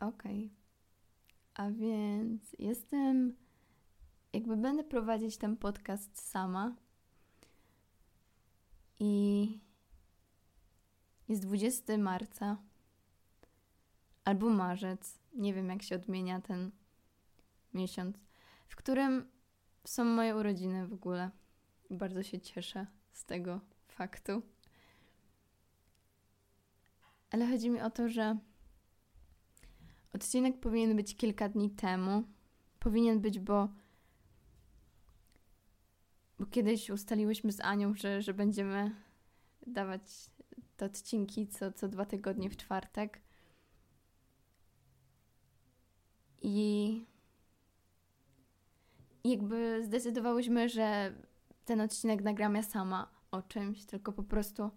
Okej. A więc jestem. Jakby będę prowadzić ten podcast sama. I jest 20 marca albo marzec. Nie wiem, jak się odmienia ten miesiąc, w którym są moje urodziny w ogóle. Bardzo się cieszę z tego faktu. Ale chodzi mi o to, że odcinek powinien być kilka dni temu. Powinien być, bo, bo kiedyś ustaliłyśmy z Anią, że, że będziemy dawać te odcinki co, co dwa tygodnie w czwartek. I jakby zdecydowałyśmy, że ten odcinek nagram ja sama o czymś, tylko po prostu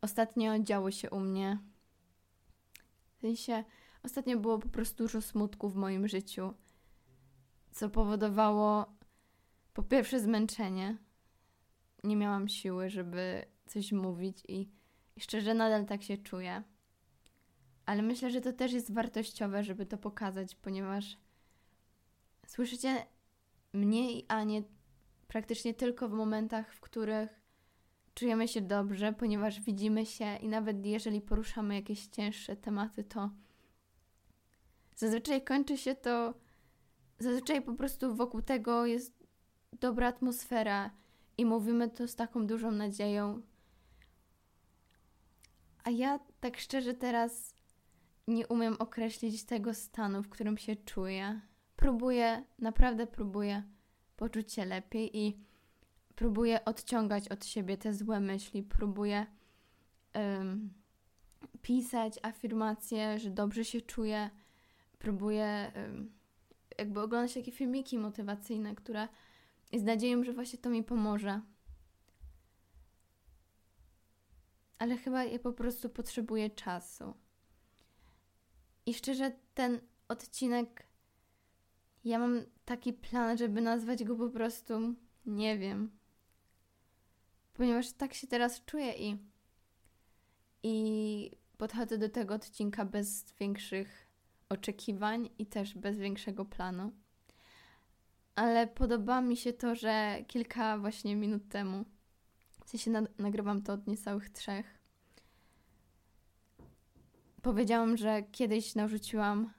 ostatnio działo się u mnie. W sensie, ostatnio było po prostu dużo smutku w moim życiu, co powodowało po pierwsze zmęczenie. Nie miałam siły, żeby coś mówić i, i szczerze nadal tak się czuję. Ale myślę, że to też jest wartościowe, żeby to pokazać, ponieważ słyszycie mnie i Anię praktycznie tylko w momentach, w których czujemy się dobrze, ponieważ widzimy się i nawet jeżeli poruszamy jakieś cięższe tematy, to zazwyczaj kończy się to, zazwyczaj po prostu wokół tego jest dobra atmosfera i mówimy to z taką dużą nadzieją. A ja tak szczerze teraz nie umiem określić tego stanu, w którym się czuję. Próbuję, naprawdę próbuję poczuć się lepiej i próbuję odciągać od siebie te złe myśli, próbuję um, pisać afirmacje, że dobrze się czuję, próbuję jakby oglądać takie filmiki motywacyjne, które z nadzieją, że właśnie to mi pomoże. Ale chyba ja po prostu potrzebuję czasu. I szczerze, ten odcinek, ja mam taki plan, żeby nazwać go po prostu, nie wiem. Ponieważ tak się teraz czuję i, i podchodzę do tego odcinka bez większych oczekiwań i też bez większego planu. Ale podoba mi się to, że kilka właśnie minut temu, w sensie nagrywam to od niecałych trzech, powiedziałam, że kiedyś narzuciłam,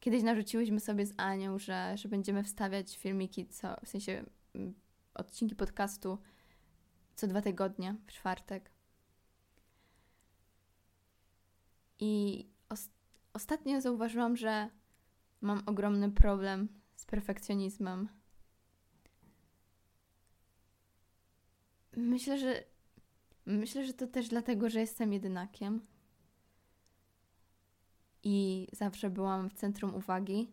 kiedyś narzuciłyśmy sobie z Anią, że, że będziemy wstawiać filmiki, co, w sensie mm, odcinki podcastu co dwa tygodnie, w czwartek. I ostatnio zauważyłam, że mam ogromny problem z perfekcjonizmem. Myślę, że myślę, że to też dlatego, że jestem jedynakiem i zawsze byłam w centrum uwagi.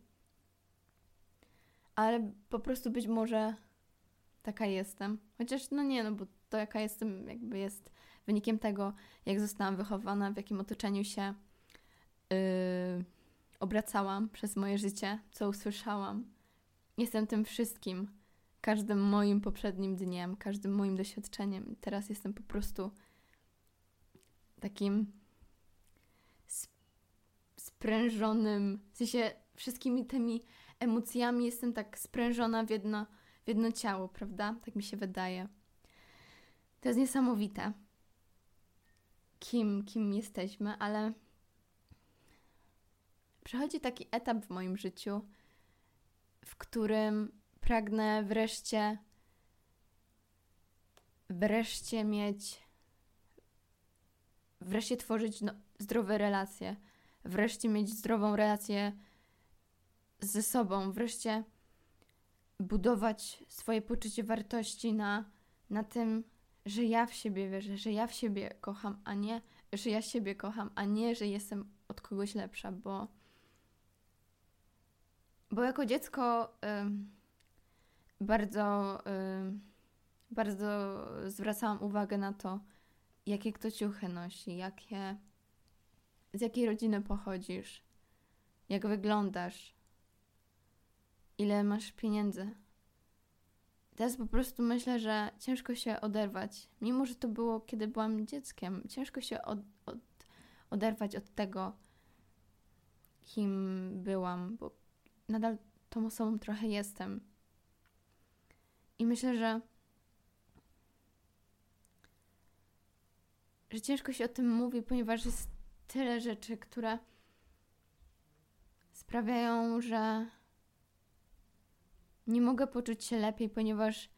Ale po prostu być może taka jestem. Chociaż no nie, no bo to jaka jestem jakby jest wynikiem tego, jak zostałam wychowana, w jakim otoczeniu się yy, obracałam przez moje życie, co usłyszałam. Jestem tym wszystkim, każdym moim poprzednim dniem, każdym moim doświadczeniem. Teraz jestem po prostu takim sprężonym, w sensie wszystkimi tymi emocjami jestem tak sprężona w jedno, w jedno ciało, prawda? Tak mi się wydaje. To jest niesamowite, kim, kim jesteśmy, ale przychodzi taki etap w moim życiu, w którym pragnę wreszcie, wreszcie mieć, wreszcie tworzyć no, zdrowe relacje wreszcie mieć zdrową relację ze sobą, wreszcie budować swoje poczucie wartości na, na tym, że ja w siebie wierzę, że ja w siebie kocham, a nie, że ja siebie kocham, a nie, że jestem od kogoś lepsza, bo, bo jako dziecko y, bardzo, y, bardzo zwracałam uwagę na to, jakie kto ciuchy nosi, jakie z jakiej rodziny pochodzisz, jak wyglądasz, ile masz pieniędzy. Teraz po prostu myślę, że ciężko się oderwać, mimo że to było kiedy byłam dzieckiem, ciężko się od, od, oderwać od tego, kim byłam, bo nadal tą osobą trochę jestem. I myślę, że że ciężko się o tym mówi, ponieważ jest tyle rzeczy, które sprawiają, że nie mogę poczuć się lepiej, ponieważ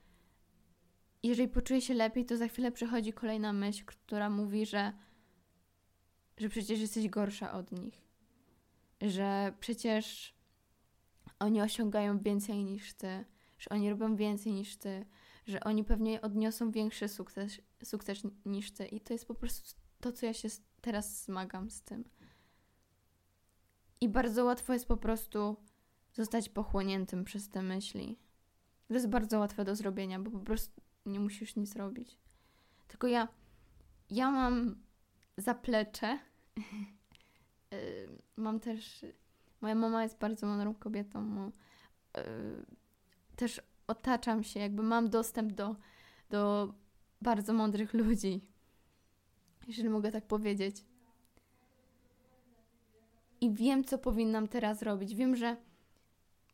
jeżeli poczuję się lepiej, to za chwilę przychodzi kolejna myśl, która mówi, że, że przecież jesteś gorsza od nich, że przecież oni osiągają więcej niż ty, że oni robią więcej niż ty, że oni pewnie odniosą większy sukces, sukces niż ty. I to jest po prostu to, co ja się teraz zmagam z tym. I bardzo łatwo jest po prostu zostać pochłoniętym przez te myśli. To jest bardzo łatwe do zrobienia, bo po prostu nie musisz nic robić. Tylko ja, ja mam zaplecze. mam też. Moja mama jest bardzo mądrą kobietą. Też otaczam się, jakby mam dostęp do, do bardzo mądrych ludzi. Jeżeli mogę tak powiedzieć. I wiem, co powinnam teraz robić. Wiem, że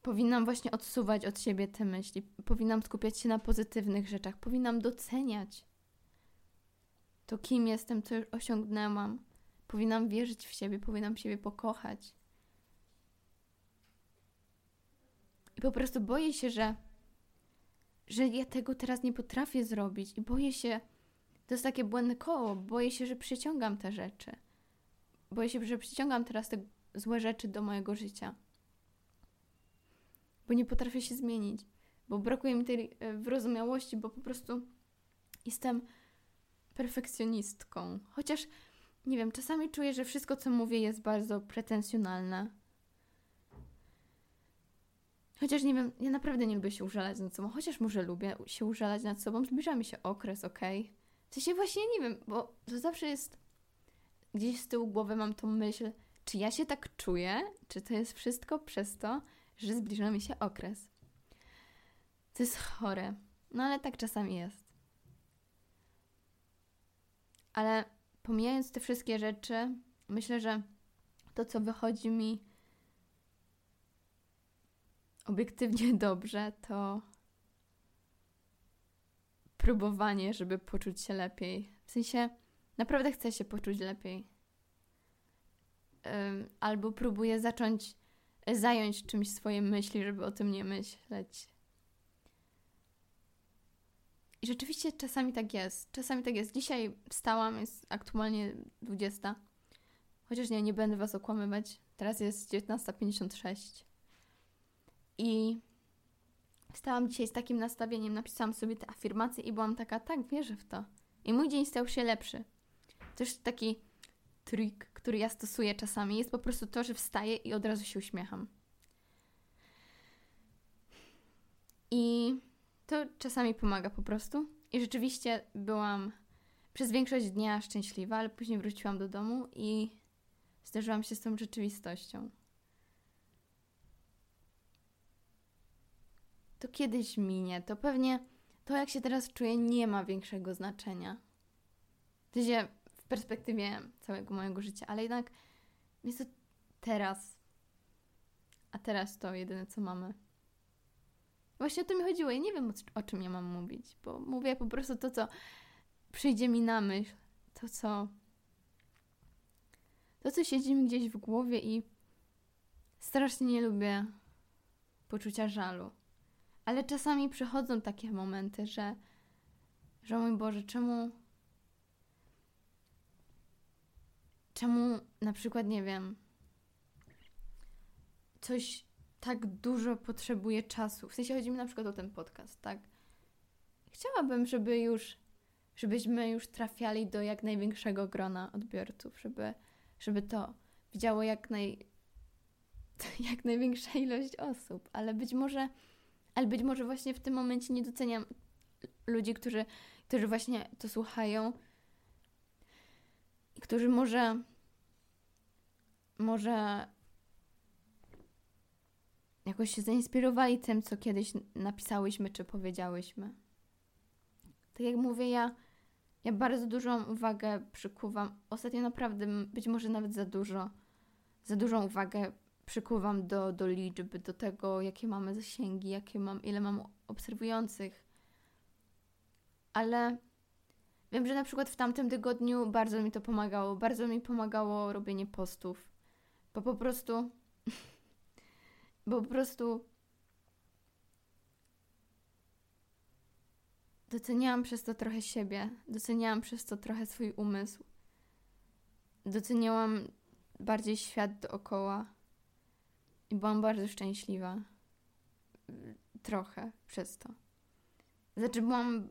powinnam właśnie odsuwać od siebie te myśli. Powinnam skupiać się na pozytywnych rzeczach. Powinnam doceniać to, kim jestem, co już osiągnęłam. Powinnam wierzyć w siebie, powinnam siebie pokochać. I po prostu boję się, że że ja tego teraz nie potrafię zrobić i boję się, to jest takie błędne koło, boję się, że przyciągam te rzeczy. Boję się, że przyciągam teraz te złe rzeczy do mojego życia. Bo nie potrafię się zmienić, bo brakuje mi tej e, wyrozumiałości, bo po prostu jestem perfekcjonistką. Chociaż, nie wiem, czasami czuję, że wszystko, co mówię, jest bardzo pretensjonalne. Chociaż nie wiem, ja naprawdę nie lubię się użalać nad sobą, chociaż może lubię się użalać nad sobą, zbliża mi się okres, okej? Okay? W sensie właśnie nie wiem, bo to zawsze jest gdzieś z tyłu głowy mam tą myśl, czy ja się tak czuję, czy to jest wszystko przez to, że zbliża mi się okres. To jest chore. No ale tak czasami jest. Ale pomijając te wszystkie rzeczy, myślę, że to, co wychodzi mi obiektywnie dobrze, to próbowanie, żeby poczuć się lepiej. W sensie, naprawdę chcę się poczuć lepiej. Albo próbuję zacząć zająć czymś swoje myśli, żeby o tym nie myśleć. I rzeczywiście czasami tak jest. Czasami tak jest. Dzisiaj wstałam, jest aktualnie 20. Chociaż nie, nie będę Was okłamywać. Teraz jest 19.56. I wstałam dzisiaj z takim nastawieniem, napisałam sobie te afirmacje i byłam taka, tak, wierzę w to. I mój dzień stał się lepszy. Też taki trik, który ja stosuję czasami, jest po prostu to, że wstaję i od razu się uśmiecham. I to czasami pomaga po prostu. I rzeczywiście byłam przez większość dnia szczęśliwa, ale później wróciłam do domu i zderzyłam się z tą rzeczywistością. To kiedyś minie. To pewnie to, jak się teraz czuję, nie ma większego znaczenia. W w perspektywie całego mojego życia, ale jednak jest to teraz. A teraz to jedyne, co mamy. Właśnie o to mi chodziło. Ja nie wiem, o, o czym ja mam mówić, bo mówię po prostu to, co przyjdzie mi na myśl, to, co. To, co siedzi mi gdzieś w głowie i strasznie nie lubię poczucia żalu. Ale czasami przychodzą takie momenty, że, że mój Boże, czemu. Czemu na przykład, nie wiem, coś tak dużo potrzebuje czasu. W sensie chodzi mi na przykład o ten podcast, tak? Chciałabym, żeby już, żebyśmy już trafiali do jak największego grona odbiorców, żeby, żeby to widziało jak, naj, jak największa ilość osób, ale być może ale być może właśnie w tym momencie nie doceniam ludzi, którzy, którzy właśnie to słuchają którzy może może jakoś się zainspirowali tym, co kiedyś napisałyśmy czy powiedziałyśmy. Tak jak mówię, ja, ja bardzo dużą uwagę przykuwam. Ostatnio naprawdę, być może nawet za dużo, za dużą uwagę przykuwam do, do liczby, do tego, jakie mamy zasięgi, jakie mam, ile mam obserwujących. Ale wiem, że na przykład w tamtym tygodniu bardzo mi to pomagało. Bardzo mi pomagało robienie postów. Bo po prostu. bo po prostu. Doceniałam przez to trochę siebie, doceniałam przez to trochę swój umysł. Doceniałam bardziej świat dookoła i byłam bardzo szczęśliwa. Trochę przez to. Znaczy, byłam.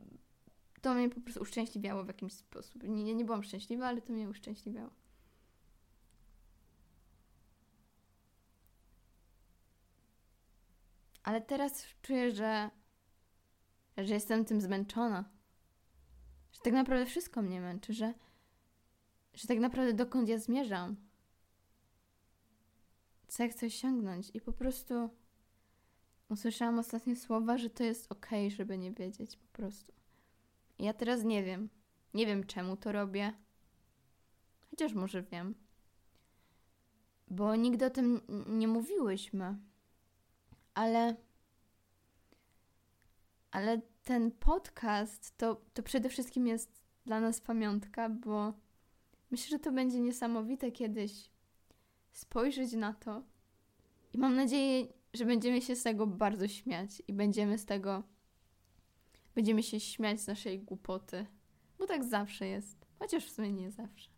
To mnie po prostu uszczęśliwiało w jakimś sposób. Nie, nie byłam szczęśliwa, ale to mnie uszczęśliwiało. Ale teraz czuję, że, że jestem tym zmęczona. Że tak naprawdę wszystko mnie męczy, że, że tak naprawdę dokąd ja zmierzam co ja chcę osiągnąć. I po prostu usłyszałam ostatnie słowa, że to jest ok, żeby nie wiedzieć po prostu. I ja teraz nie wiem. Nie wiem, czemu to robię. Chociaż może wiem. Bo nigdy o tym nie mówiłyśmy. Ale. Ale ten podcast to, to przede wszystkim jest dla nas pamiątka, bo myślę, że to będzie niesamowite kiedyś spojrzeć na to i mam nadzieję, że będziemy się z tego bardzo śmiać i będziemy z tego będziemy się śmiać z naszej głupoty, bo tak zawsze jest, chociaż w sumie nie zawsze.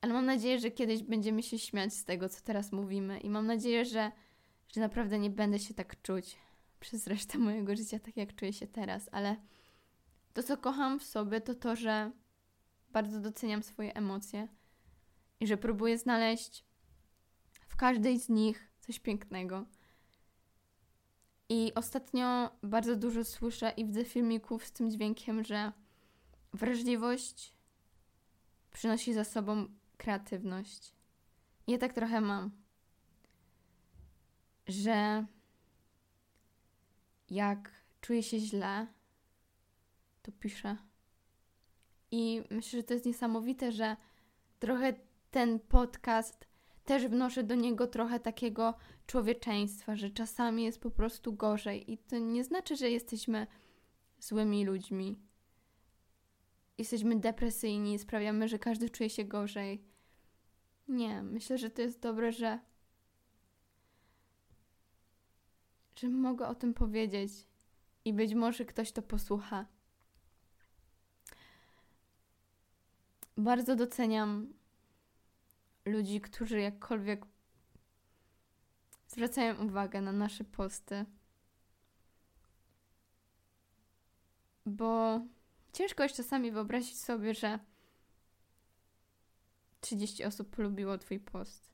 Ale mam nadzieję, że kiedyś będziemy się śmiać z tego, co teraz mówimy i mam nadzieję, że, że naprawdę nie będę się tak czuć przez resztę mojego życia, tak jak czuję się teraz, ale to, co kocham w sobie, to to, że bardzo doceniam swoje emocje, i że próbuję znaleźć w każdej z nich coś pięknego. I ostatnio bardzo dużo słyszę i widzę filmików z tym dźwiękiem, że wrażliwość przynosi za sobą kreatywność. I ja tak trochę mam, że jak czuję się źle, to piszę. I myślę, że to jest niesamowite, że trochę ten podcast też wnoszę do niego trochę takiego człowieczeństwa, że czasami jest po prostu gorzej. I to nie znaczy, że jesteśmy złymi ludźmi. Jesteśmy depresyjni, sprawiamy, że każdy czuje się gorzej. Nie, myślę, że to jest dobre, że. że mogę o tym powiedzieć i być może ktoś to posłucha. Bardzo doceniam ludzi, którzy jakkolwiek zwracają uwagę na nasze posty. Bo ciężko jest czasami wyobrazić sobie, że 30 osób polubiło Twój post.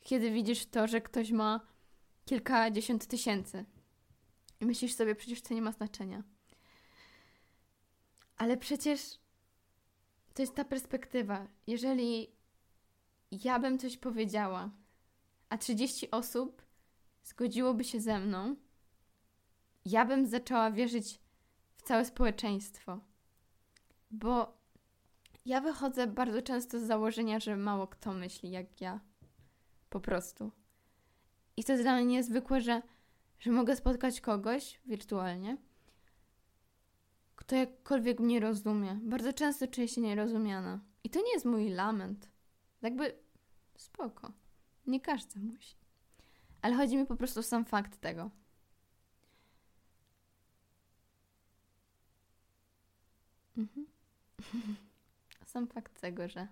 Kiedy widzisz to, że ktoś ma kilkadziesiąt tysięcy i myślisz sobie, przecież to nie ma znaczenia. Ale przecież to jest ta perspektywa. Jeżeli ja bym coś powiedziała, a 30 osób zgodziłoby się ze mną, ja bym zaczęła wierzyć w całe społeczeństwo. Bo ja wychodzę bardzo często z założenia, że mało kto myśli jak ja. Po prostu. I to jest dla mnie niezwykłe, że, że mogę spotkać kogoś wirtualnie, kto jakkolwiek mnie rozumie. Bardzo często czuję się nierozumiana. I to nie jest mój lament. Jakby spoko. Nie każdy musi. Ale chodzi mi po prostu o sam fakt tego. Mhm. sam fakt tego, że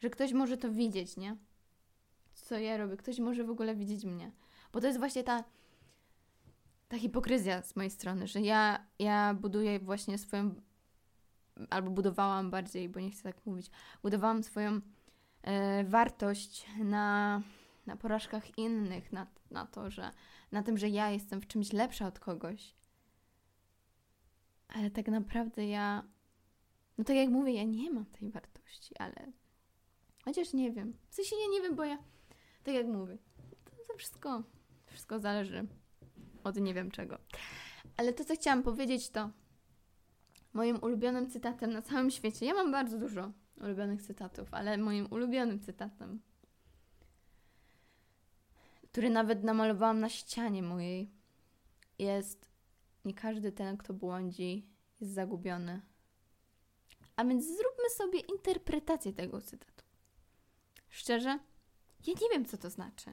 że ktoś może to widzieć, nie? Co ja robię. Ktoś może w ogóle widzieć mnie. Bo to jest właśnie ta ta hipokryzja z mojej strony, że ja, ja buduję właśnie swoją albo budowałam bardziej, bo nie chcę tak mówić, budowałam swoją wartość na, na porażkach innych, na, na to, że na tym, że ja jestem w czymś lepsza od kogoś. Ale tak naprawdę ja, no tak jak mówię, ja nie mam tej wartości, ale chociaż nie wiem. W sensie ja nie wiem, bo ja, tak jak mówię, to, to wszystko, wszystko zależy od nie wiem czego. Ale to, co chciałam powiedzieć, to moim ulubionym cytatem na całym świecie. Ja mam bardzo dużo ulubionych cytatów, ale moim ulubionym cytatem który nawet namalowałam na ścianie mojej, jest nie każdy ten, kto błądzi, jest zagubiony. A więc zróbmy sobie interpretację tego cytatu. Szczerze, ja nie wiem, co to znaczy.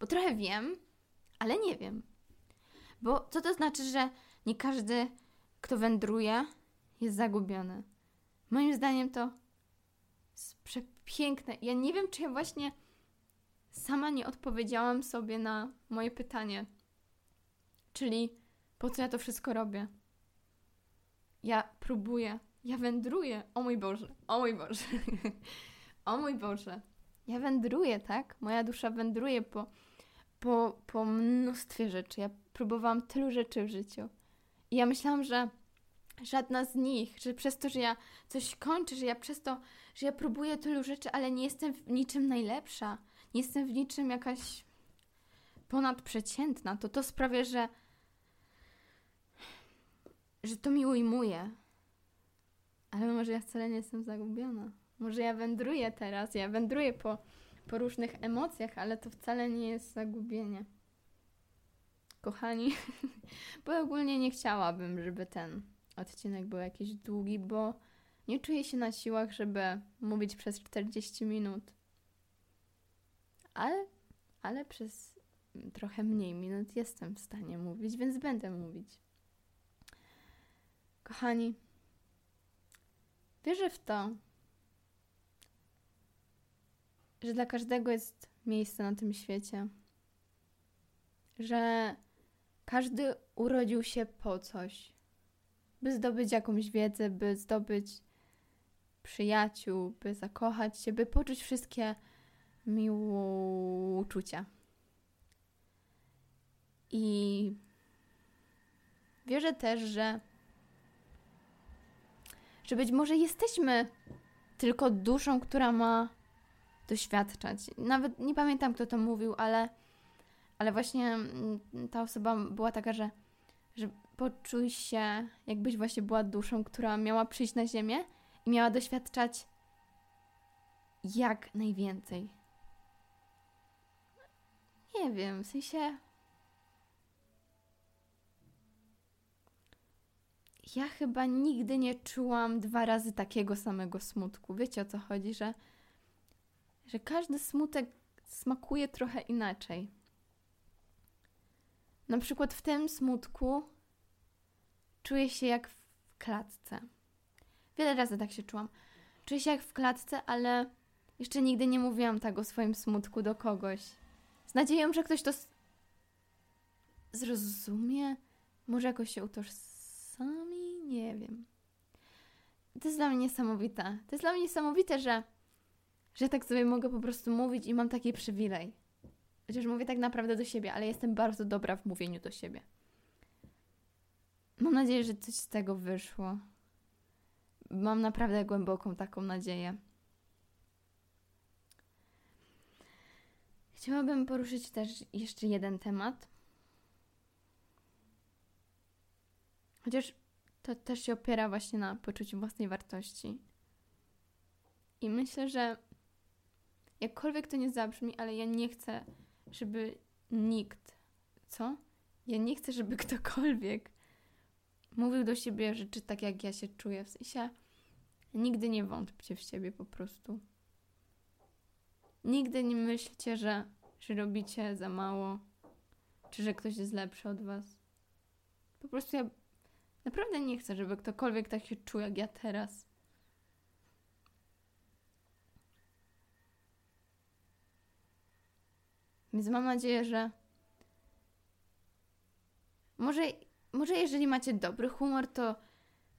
Bo trochę wiem, ale nie wiem. Bo co to znaczy, że nie każdy, kto wędruje, jest zagubiony? Moim zdaniem to jest przepiękne. Ja nie wiem, czy ja właśnie sama nie odpowiedziałam sobie na moje pytanie. Czyli po co ja to wszystko robię? Ja próbuję, ja wędruję. O mój Boże, o mój Boże. o mój Boże. Ja wędruję, tak? Moja dusza wędruje po, po, po mnóstwie rzeczy. Ja próbowałam tylu rzeczy w życiu. I ja myślałam, że żadna z nich, że przez to, że ja coś kończę, że ja przez to, że ja próbuję tylu rzeczy, ale nie jestem w niczym najlepsza, nie jestem w niczym jakaś ponadprzeciętna, to to sprawia, że że to mi ujmuje. Ale może ja wcale nie jestem zagubiona. Może ja wędruję teraz, ja wędruję po, po różnych emocjach, ale to wcale nie jest zagubienie. Kochani, bo ogólnie nie chciałabym, żeby ten odcinek był jakiś długi, bo nie czuję się na siłach, żeby mówić przez 40 minut. Ale, ale przez trochę mniej minut jestem w stanie mówić, więc będę mówić. Kochani, wierzę w to, że dla każdego jest miejsce na tym świecie, że każdy urodził się po coś, by zdobyć jakąś wiedzę, by zdobyć przyjaciół, by zakochać się, by poczuć wszystkie miłe uczucia. I wierzę też, że że być może jesteśmy tylko duszą, która ma doświadczać. Nawet nie pamiętam, kto to mówił, ale, ale właśnie mm, ta osoba była taka, że, że poczuj się, jakbyś właśnie była duszą, która miała przyjść na Ziemię i miała doświadczać jak najwięcej. Nie wiem, w sensie ja chyba nigdy nie czułam dwa razy takiego samego smutku. Wiecie o co chodzi, że, że każdy smutek smakuje trochę inaczej. Na przykład w tym smutku czuję się jak w klatce. Wiele razy tak się czułam. Czuję się jak w klatce, ale jeszcze nigdy nie mówiłam tak o swoim smutku do kogoś. Z nadzieją, że ktoś to zrozumie, może jakoś się utożsami nie wiem. To jest dla mnie niesamowite. To jest dla mnie niesamowite, że, że tak sobie mogę po prostu mówić i mam taki przywilej. Chociaż mówię tak naprawdę do siebie, ale jestem bardzo dobra w mówieniu do siebie. Mam nadzieję, że coś z tego wyszło. Mam naprawdę głęboką taką nadzieję. Chciałabym poruszyć też jeszcze jeden temat. Chociaż to też się opiera właśnie na poczuciu własnej wartości. I myślę, że jakkolwiek to nie zabrzmi, ale ja nie chcę, żeby nikt, co? Ja nie chcę, żeby ktokolwiek mówił do siebie rzeczy tak, jak ja się czuję. W sensie nigdy nie wątpcie w siebie po prostu. Nigdy nie myślcie, że, że robicie za mało, czy że ktoś jest lepszy od was. Po prostu ja Naprawdę nie chcę, żeby ktokolwiek tak się czuł jak ja teraz. Więc mam nadzieję, że może, może jeżeli macie dobry humor, to,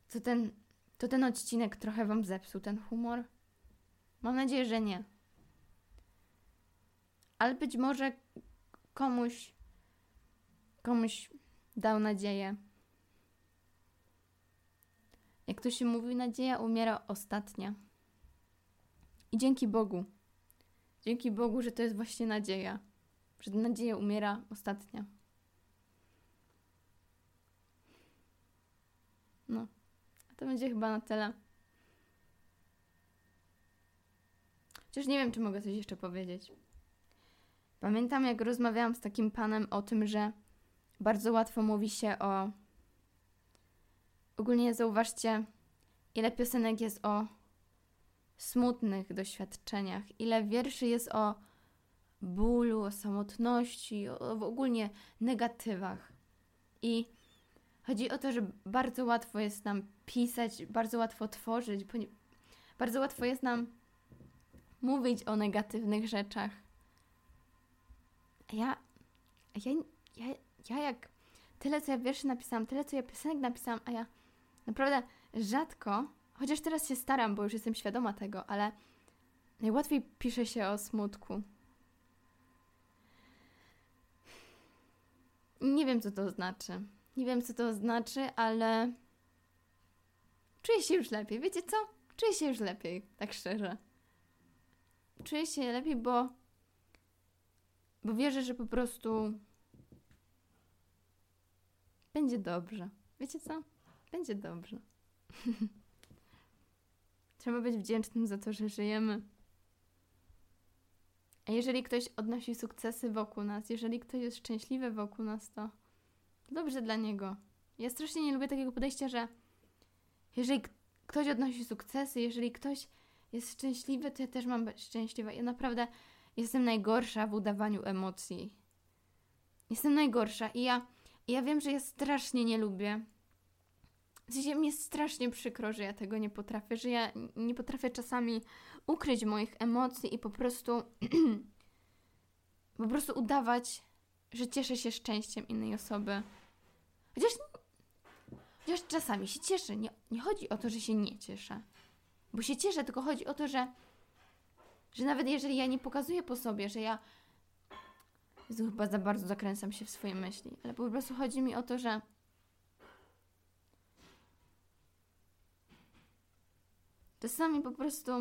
to, ten, to ten odcinek trochę wam zepsuł ten humor. Mam nadzieję, że nie. Ale być może komuś komuś dał nadzieję. Jak to się mówi, nadzieja umiera ostatnia. I dzięki Bogu. Dzięki Bogu, że to jest właśnie nadzieja. Że nadzieja umiera ostatnia. No, a to będzie chyba na tyle. Chociaż nie wiem, czy mogę coś jeszcze powiedzieć. Pamiętam, jak rozmawiałam z takim panem o tym, że bardzo łatwo mówi się o. Ogólnie zauważcie, ile piosenek jest o smutnych doświadczeniach, ile wierszy jest o bólu, o samotności, o, o ogólnie negatywach. I chodzi o to, że bardzo łatwo jest nam pisać, bardzo łatwo tworzyć, bardzo łatwo jest nam mówić o negatywnych rzeczach. Ja, ja, ja, ja jak tyle, co ja wierszy napisałam, tyle, co ja piosenek napisałam, a ja naprawdę rzadko, chociaż teraz się staram, bo już jestem świadoma tego, ale najłatwiej pisze się o smutku. Nie wiem, co to znaczy. Nie wiem, co to znaczy, ale czuję się już lepiej. Wiecie co? Czuję się już lepiej, tak szczerze. Czuję się lepiej, bo bo wierzę, że po prostu będzie dobrze. Wiecie co? Będzie dobrze. Trzeba być wdzięcznym za to, że żyjemy. A jeżeli ktoś odnosi sukcesy wokół nas, jeżeli ktoś jest szczęśliwy wokół nas, to dobrze dla niego. Ja strasznie nie lubię takiego podejścia, że jeżeli ktoś odnosi sukcesy, jeżeli ktoś jest szczęśliwy, to ja też mam być szczęśliwa. Ja naprawdę jestem najgorsza w udawaniu emocji. Jestem najgorsza i ja, ja wiem, że ja strasznie nie lubię. W mi jest strasznie przykro, że ja tego nie potrafię, że ja nie potrafię czasami ukryć moich emocji i po prostu po prostu udawać, że cieszę się szczęściem innej osoby. Chociaż, chociaż czasami się cieszę. Nie, nie chodzi o to, że się nie cieszę. Bo się cieszę, tylko chodzi o to, że że nawet jeżeli ja nie pokazuję po sobie, że ja Jezu, chyba za bardzo zakręcam się w swoje myśli, ale po prostu chodzi mi o to, że czasami po prostu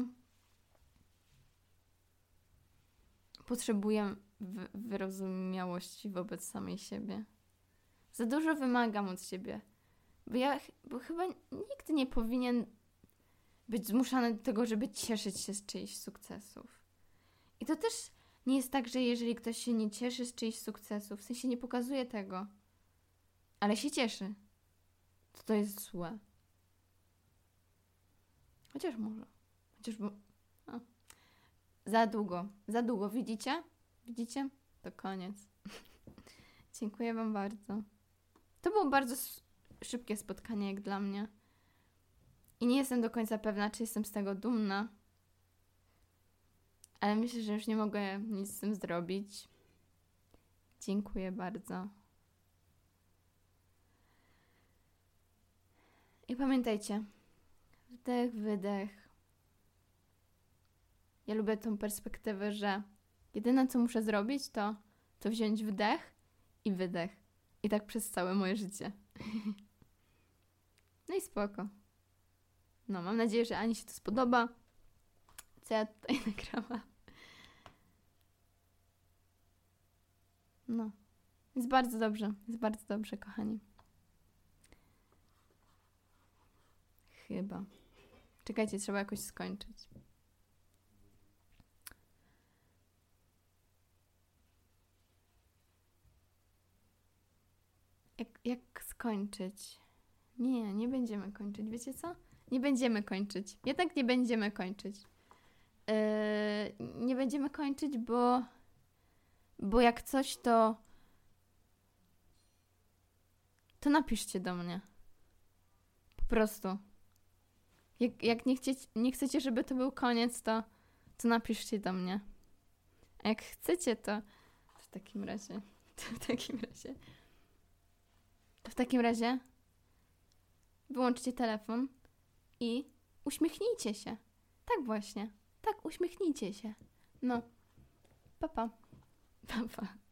potrzebuję wyrozumiałości wobec samej siebie. Za dużo wymagam od siebie, bo ja bo chyba nikt nie powinien być zmuszany do tego, żeby cieszyć się z czyichś sukcesów. I to też nie jest tak, że jeżeli ktoś się nie cieszy z czyichś sukcesów, w sensie nie pokazuje tego, ale się cieszy, to to jest złe. Chociaż może. Chociaż bo... Za długo. Za długo. Widzicie? Widzicie? To koniec. Dziękuję Wam bardzo. To było bardzo szybkie spotkanie, jak dla mnie. I nie jestem do końca pewna, czy jestem z tego dumna. Ale myślę, że już nie mogę nic z tym zrobić. Dziękuję bardzo. I pamiętajcie, wdech, wydech. Ja lubię tą perspektywę, że jedyne co muszę zrobić, to, to wziąć wdech i wydech. I tak przez całe moje życie. no i spoko. No, mam nadzieję, że Ani się to spodoba, co ja tutaj nagrałam. No, jest bardzo dobrze, jest bardzo dobrze, kochani. Chyba. Czekajcie, trzeba jakoś skończyć. Jak, jak skończyć? Nie, nie będziemy kończyć. Wiecie co? Nie będziemy kończyć. Jednak nie będziemy kończyć. Yy, nie będziemy kończyć, bo bo jak coś, to to napiszcie do mnie. Po prostu. Jak, jak nie, chcieć, nie chcecie, żeby to był koniec, to, to napiszcie do mnie. A jak chcecie, to w takim razie, to w takim razie, to w takim razie wyłączcie telefon i uśmiechnijcie się. Tak właśnie. Tak, uśmiechnijcie się. No. Pa, pa. Pa, pa.